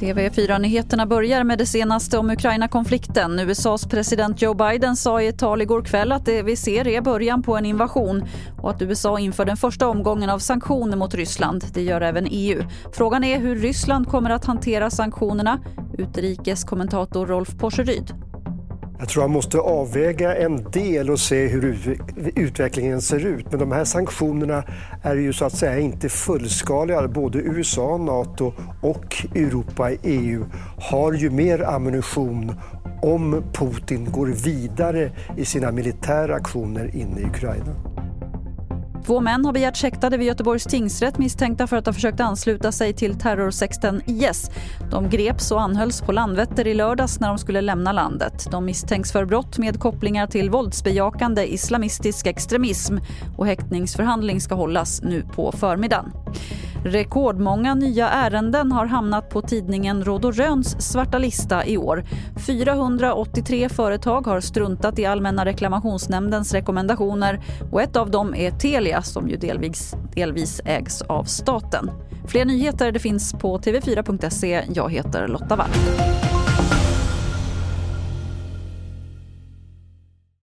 TV4-nyheterna börjar med det senaste om Ukraina-konflikten. USAs president Joe Biden sa i ett tal igår kväll att det vi ser är början på en invasion och att USA inför den första omgången av sanktioner mot Ryssland. Det gör även EU. Frågan är hur Ryssland kommer att hantera sanktionerna. Utrikeskommentator Rolf Porseryd. Jag tror man måste avväga en del och se hur utvecklingen ser ut. Men de här sanktionerna är ju så att säga inte fullskaliga. Både USA, Nato och Europa, EU har ju mer ammunition om Putin går vidare i sina militära aktioner inne i Ukraina. Två män har begärts häktade vid Göteborgs tingsrätt misstänkta för att ha försökt ansluta sig till terrorsekten IS. De greps och anhölls på Landvetter i lördags när de skulle lämna landet. De misstänks för brott med kopplingar till våldsbejakande islamistisk extremism och häktningsförhandling ska hållas nu på förmiddagen. Rekordmånga nya ärenden har hamnat på tidningen Råd och Röns svarta lista i år. 483 företag har struntat i Allmänna reklamationsnämndens rekommendationer och ett av dem är Telia som ju delvis, delvis ägs av staten. Fler nyheter det finns på tv4.se. Jag heter Lotta Wall.